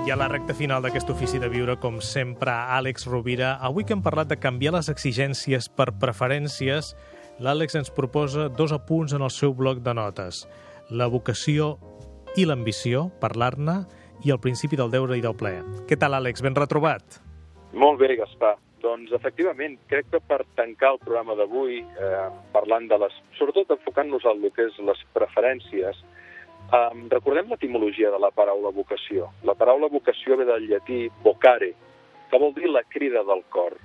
I a la recta final d'aquest ofici de viure, com sempre, Àlex Rovira. Avui que hem parlat de canviar les exigències per preferències, l'Àlex ens proposa dos apunts en el seu bloc de notes. La vocació i l'ambició, parlar-ne, i el principi del deure i del plaer. Què tal, Àlex? Ben retrobat? Molt bé, Gaspar. Doncs, efectivament, crec que per tancar el programa d'avui, eh, parlant de les... sobretot enfocant-nos al que és les preferències, eh, recordem l'etimologia de la paraula vocació. La paraula vocació ve del llatí vocare, que vol dir la crida del cor.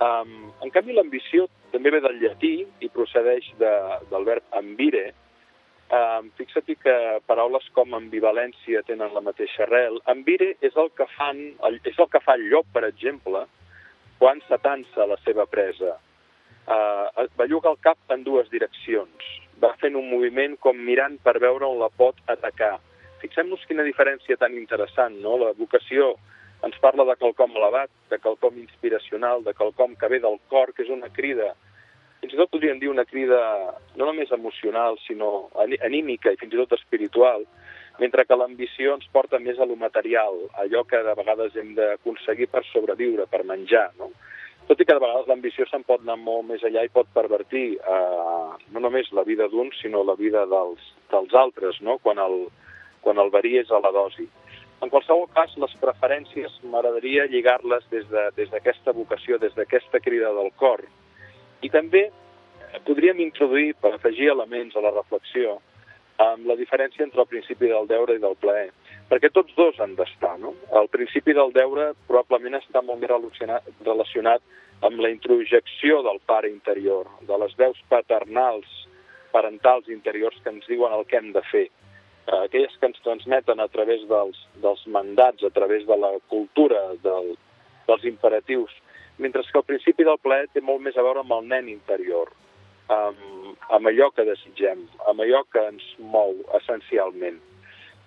Um, en canvi, l'ambició també ve del llatí i procedeix de, del verb ambire, Uh, fixa't que paraules com ambivalència tenen la mateixa arrel. Ambire és el que fan, el, és el que fa el llop, per exemple, quan s'atansa la seva presa. Uh, belluga el cap en dues direccions. Va fent un moviment com mirant per veure on la pot atacar. Fixem-nos quina diferència tan interessant, no? La vocació ens parla de quelcom elevat, de quelcom inspiracional, de quelcom que ve del cor, que és una crida fins i tot podríem dir una crida no només emocional, sinó anímica i fins i tot espiritual, mentre que l'ambició ens porta més a lo material, allò que de vegades hem d'aconseguir per sobreviure, per menjar, no? Tot i que de vegades l'ambició se'n pot anar molt més allà i pot pervertir eh, no només la vida d'uns, sinó la vida dels, dels altres, no? quan, el, quan el verí és a la dosi. En qualsevol cas, les preferències m'agradaria lligar-les des d'aquesta de, des vocació, des d'aquesta crida del cor, i també eh, podríem introduir, per afegir elements a la reflexió, amb la diferència entre el principi del deure i del plaer, perquè tots dos han d'estar, no? El principi del deure probablement està molt més relacionat, amb la introjecció del pare interior, de les veus paternals, parentals interiors que ens diuen el que hem de fer, eh, aquelles que ens transmeten a través dels, dels mandats, a través de la cultura, del, dels imperatius, mentre que el principi del plaer té molt més a veure amb el nen interior, amb, amb allò que desitgem, amb allò que ens mou essencialment.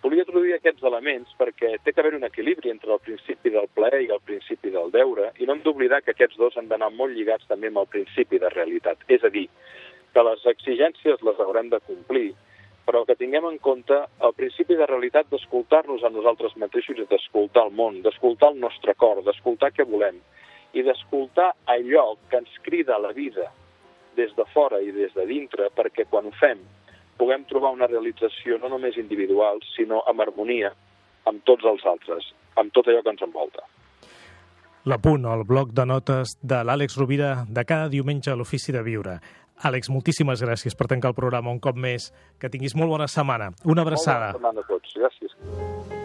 Volia introduir aquests elements perquè té que haver un equilibri entre el principi del plaer i el principi del deure, i no hem d'oblidar que aquests dos han d'anar molt lligats també amb el principi de realitat. És a dir, que les exigències les haurem de complir, però que tinguem en compte el principi de realitat d'escoltar-nos a nosaltres mateixos i d'escoltar el món, d'escoltar el nostre cor, d'escoltar què volem, i d'escoltar allò que ens crida a la vida des de fora i des de dintre, perquè quan ho fem puguem trobar una realització no només individual, sinó amb harmonia amb tots els altres, amb tot allò que ens envolta. L'apunt al bloc de notes de l'Àlex Rovira de cada diumenge a l'Ofici de Viure. Àlex, moltíssimes gràcies per tancar el programa un cop més. Que tinguis molt bona setmana. Una abraçada. Molt bona setmana a tots. Gràcies.